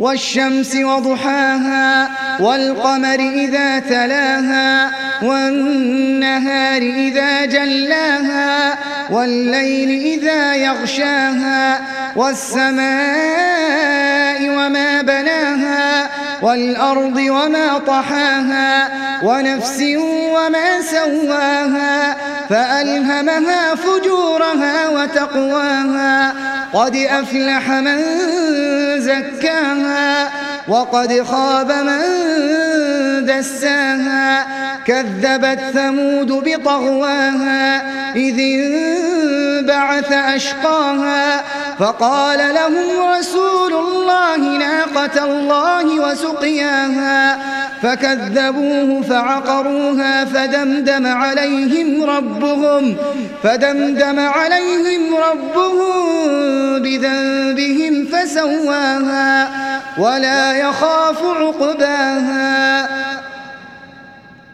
والشمس وضحاها والقمر إذا تلاها والنهار إذا جلاها والليل إذا يغشاها والسماء وما بناها والأرض وما طحاها ونفس وما سواها فألهمها فجورها وتقواها. قد أفلح من زكاها وقد خاب من دساها كذبت ثمود بطغواها إذ انبعث أشقاها فقال لهم رسول الله ناقة الله وسقياها فكذبوه فعقروها فدمدم عليهم ربهم فدمدم عليهم ربهم بذنبهم فسواها ولا يخاف عقباها